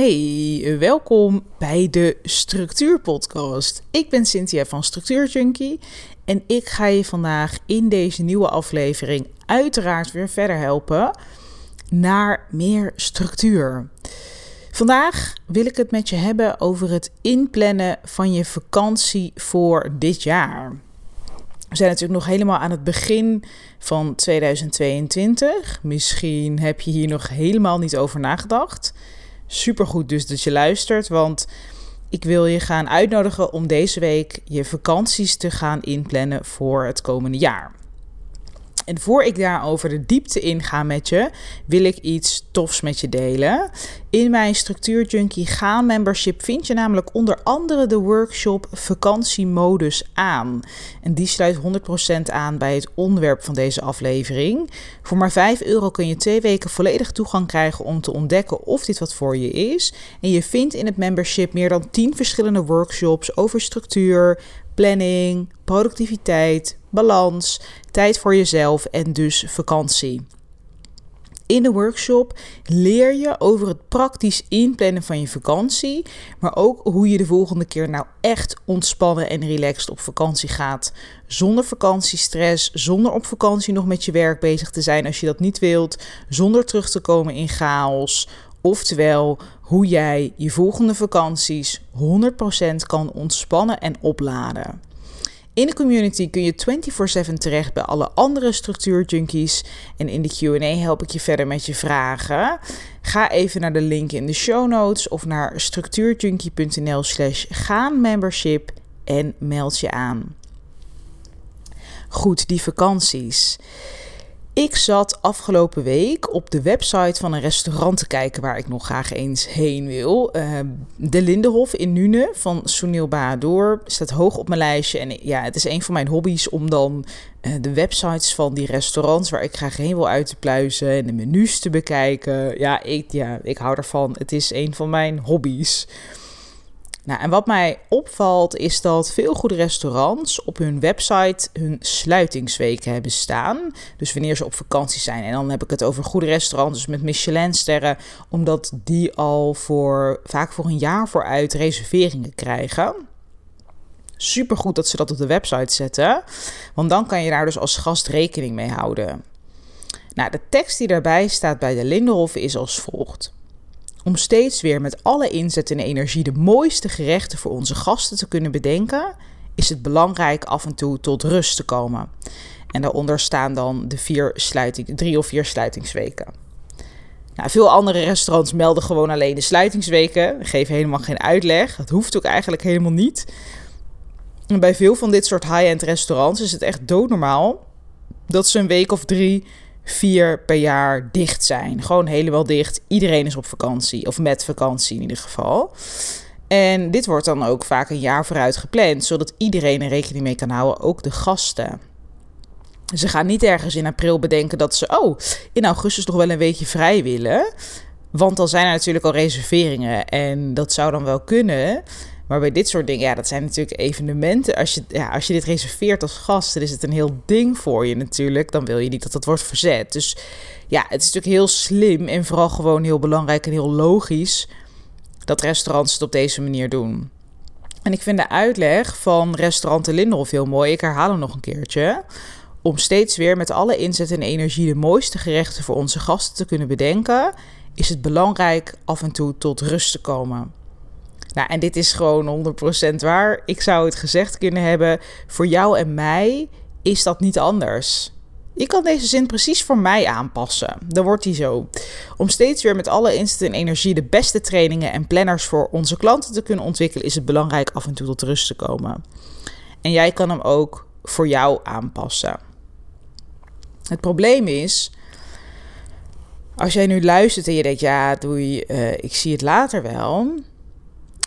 Hey, welkom bij de Structuur Podcast. Ik ben Cynthia van Structuur Junkie en ik ga je vandaag in deze nieuwe aflevering uiteraard weer verder helpen naar meer structuur. Vandaag wil ik het met je hebben over het inplannen van je vakantie voor dit jaar. We zijn natuurlijk nog helemaal aan het begin van 2022. Misschien heb je hier nog helemaal niet over nagedacht. Supergoed dus dat je luistert, want ik wil je gaan uitnodigen om deze week je vakanties te gaan inplannen voor het komende jaar. En voor ik daarover de diepte inga met je, wil ik iets tofs met je delen. In mijn Structuur Junkie Gaan membership vind je namelijk onder andere de workshop Vakantiemodus aan. En die sluit 100% aan bij het onderwerp van deze aflevering. Voor maar 5 euro kun je twee weken volledig toegang krijgen om te ontdekken of dit wat voor je is. En je vindt in het membership meer dan 10 verschillende workshops over structuur, planning, productiviteit, balans, tijd voor jezelf en dus vakantie. In de workshop leer je over het praktisch inplannen van je vakantie, maar ook hoe je de volgende keer nou echt ontspannen en relaxed op vakantie gaat. Zonder vakantiestress, zonder op vakantie nog met je werk bezig te zijn als je dat niet wilt, zonder terug te komen in chaos. Oftewel, hoe jij je volgende vakanties 100% kan ontspannen en opladen. In de community kun je 24/7 terecht bij alle andere structuurjunkies. En in de QA help ik je verder met je vragen. Ga even naar de link in de show notes of naar structuurjunkie.nl/slash gaanmembership en meld je aan. Goed, die vakanties. Ik zat afgelopen week op de website van een restaurant te kijken waar ik nog graag eens heen wil. Uh, de Lindenhof in Nune van Sunil Bahadur staat hoog op mijn lijstje. En ja, het is een van mijn hobby's om dan uh, de websites van die restaurants waar ik graag heen wil uit te pluizen en de menus te bekijken. Ja, ik, ja, ik hou ervan. Het is een van mijn hobby's. Nou, en wat mij opvalt is dat veel goede restaurants op hun website hun sluitingsweken hebben staan. Dus wanneer ze op vakantie zijn. En dan heb ik het over goede restaurants, dus met Michelinsterren, omdat die al voor, vaak voor een jaar vooruit reserveringen krijgen. Super goed dat ze dat op de website zetten, want dan kan je daar dus als gast rekening mee houden. Nou, de tekst die daarbij staat bij de Lindenhof is als volgt. Om steeds weer met alle inzet en energie de mooiste gerechten voor onze gasten te kunnen bedenken, is het belangrijk af en toe tot rust te komen. En daaronder staan dan de vier sluiting, drie of vier sluitingsweken. Nou, veel andere restaurants melden gewoon alleen de sluitingsweken, geven helemaal geen uitleg. Dat hoeft ook eigenlijk helemaal niet. En bij veel van dit soort high-end restaurants is het echt doodnormaal dat ze een week of drie vier per jaar dicht zijn. Gewoon helemaal dicht. Iedereen is op vakantie, of met vakantie in ieder geval. En dit wordt dan ook vaak een jaar vooruit gepland, zodat iedereen er rekening mee kan houden, ook de gasten. Ze gaan niet ergens in april bedenken dat ze, oh, in augustus nog wel een weekje vrij willen. Want dan zijn er natuurlijk al reserveringen en dat zou dan wel kunnen. Maar bij dit soort dingen, ja, dat zijn natuurlijk evenementen. Als je, ja, als je dit reserveert als gast, dan is het een heel ding voor je natuurlijk. Dan wil je niet dat dat wordt verzet. Dus ja, het is natuurlijk heel slim en vooral gewoon heel belangrijk en heel logisch dat restaurants het op deze manier doen. En ik vind de uitleg van restaurant de Lindenhof heel mooi. Ik herhaal hem nog een keertje. Om steeds weer met alle inzet en energie de mooiste gerechten voor onze gasten te kunnen bedenken, is het belangrijk af en toe tot rust te komen. Nou, en dit is gewoon 100% waar. Ik zou het gezegd kunnen hebben. Voor jou en mij is dat niet anders. Ik kan deze zin precies voor mij aanpassen. Dan wordt hij zo. Om steeds weer met alle instant en energie de beste trainingen en planners voor onze klanten te kunnen ontwikkelen, is het belangrijk af en toe tot rust te komen. En jij kan hem ook voor jou aanpassen. Het probleem is, als jij nu luistert en je denkt, ja, doei, uh, ik zie het later wel.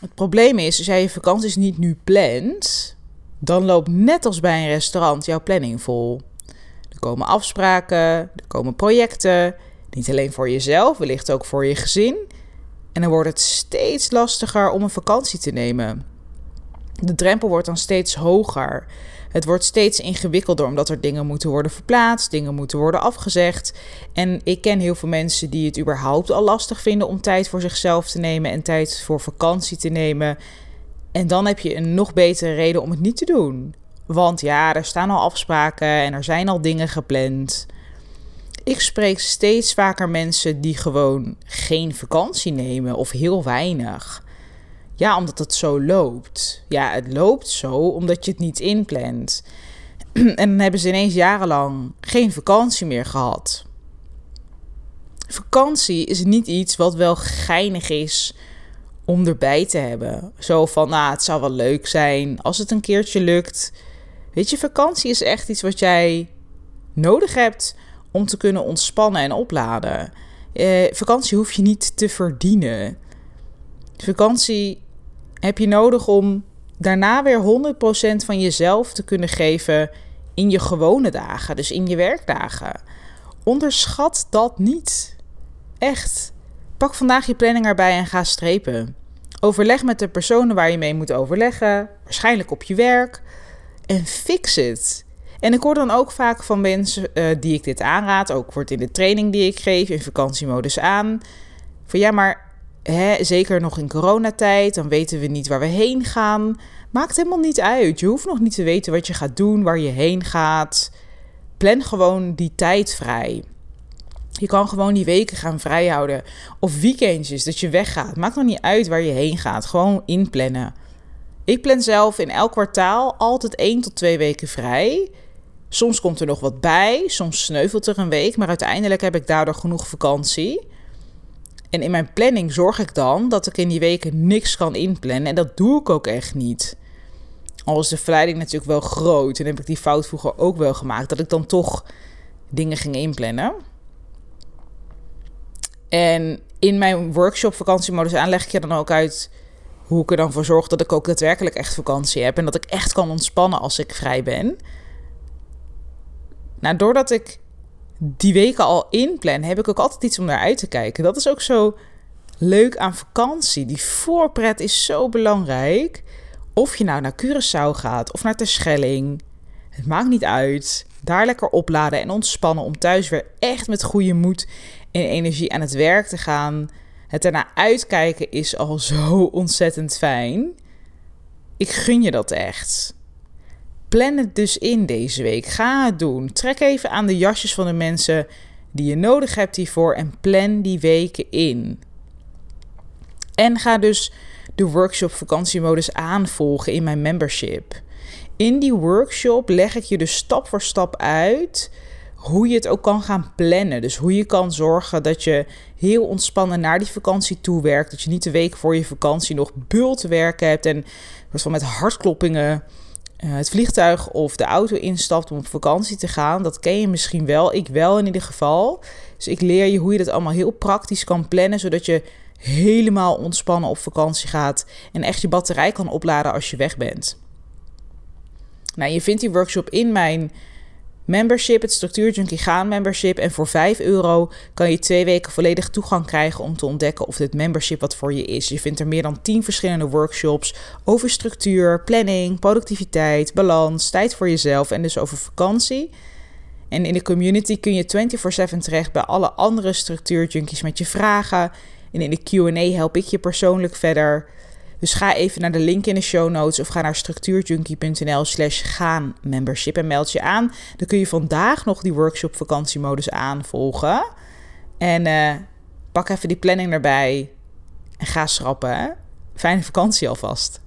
Het probleem is, als jij je vakanties niet nu plant, dan loopt net als bij een restaurant jouw planning vol. Er komen afspraken, er komen projecten, niet alleen voor jezelf, wellicht ook voor je gezin. En dan wordt het steeds lastiger om een vakantie te nemen. De drempel wordt dan steeds hoger. Het wordt steeds ingewikkelder omdat er dingen moeten worden verplaatst, dingen moeten worden afgezegd. En ik ken heel veel mensen die het überhaupt al lastig vinden om tijd voor zichzelf te nemen en tijd voor vakantie te nemen. En dan heb je een nog betere reden om het niet te doen. Want ja, er staan al afspraken en er zijn al dingen gepland. Ik spreek steeds vaker mensen die gewoon geen vakantie nemen of heel weinig. Ja, omdat het zo loopt. Ja, het loopt zo omdat je het niet inplant. en dan hebben ze ineens jarenlang geen vakantie meer gehad. Vakantie is niet iets wat wel geinig is om erbij te hebben. Zo van, nou, het zou wel leuk zijn als het een keertje lukt. Weet je, vakantie is echt iets wat jij nodig hebt om te kunnen ontspannen en opladen. Eh, vakantie hoef je niet te verdienen. Vakantie heb je nodig om daarna weer 100% van jezelf te kunnen geven in je gewone dagen, dus in je werkdagen. Onderschat dat niet. Echt. Pak vandaag je planning erbij en ga strepen. Overleg met de personen waar je mee moet overleggen, waarschijnlijk op je werk, en fix het. En ik hoor dan ook vaak van mensen uh, die ik dit aanraad, ook wordt in de training die ik geef, in vakantiemodus aan. Van ja, maar hè, zeker nog in coronatijd, dan weten we niet waar we heen gaan. Maakt helemaal niet uit. Je hoeft nog niet te weten wat je gaat doen, waar je heen gaat. Plan gewoon die tijd vrij. Je kan gewoon die weken gaan vrijhouden. Of weekendjes, dat je weggaat. Maakt nog niet uit waar je heen gaat. Gewoon inplannen. Ik plan zelf in elk kwartaal altijd één tot twee weken vrij. Soms komt er nog wat bij, soms sneuvelt er een week, maar uiteindelijk heb ik daardoor genoeg vakantie. En in mijn planning zorg ik dan dat ik in die weken niks kan inplannen. En dat doe ik ook echt niet. Al is de verleiding natuurlijk wel groot. En heb ik die fout vroeger ook wel gemaakt. Dat ik dan toch dingen ging inplannen. En in mijn workshop vakantiemodus aan leg ik je dan ook uit hoe ik er dan voor zorg dat ik ook daadwerkelijk echt vakantie heb. En dat ik echt kan ontspannen als ik vrij ben. Nou, doordat ik die weken al inplan, heb ik ook altijd iets om naar uit te kijken. Dat is ook zo leuk aan vakantie. Die voorpret is zo belangrijk. Of je nou naar Curaçao gaat of naar Terschelling. Het maakt niet uit. Daar lekker opladen en ontspannen om thuis weer echt met goede moed en energie aan het werk te gaan. Het ernaar uitkijken is al zo ontzettend fijn. Ik gun je dat echt. Plan het dus in deze week. Ga het doen. Trek even aan de jasjes van de mensen die je nodig hebt hiervoor en plan die weken in. En ga dus de workshop vakantiemodus aanvolgen in mijn membership. In die workshop leg ik je dus stap voor stap uit hoe je het ook kan gaan plannen. Dus hoe je kan zorgen dat je heel ontspannen naar die vakantie toe werkt. Dat je niet de week voor je vakantie nog bult werken hebt en van met hartkloppingen het vliegtuig of de auto instapt om op vakantie te gaan. Dat ken je misschien wel. Ik wel in ieder geval. Dus ik leer je hoe je dat allemaal heel praktisch kan plannen, zodat je helemaal ontspannen op vakantie gaat en echt je batterij kan opladen als je weg bent. Nou, je vindt die workshop in mijn membership, het Structuur Junkie Gaan membership. En voor 5 euro kan je twee weken volledig toegang krijgen om te ontdekken of dit membership wat voor je is. Je vindt er meer dan 10 verschillende workshops over structuur, planning, productiviteit, balans, tijd voor jezelf en dus over vakantie. En in de community kun je 24/7 terecht bij alle andere structuurjunkies met je vragen. En in de Q&A help ik je persoonlijk verder. Dus ga even naar de link in de show notes of ga naar structuurjunkie.nl slash gaan membership en meld je aan. Dan kun je vandaag nog die workshop vakantiemodus aanvolgen. En uh, pak even die planning erbij en ga schrappen. Fijne vakantie alvast.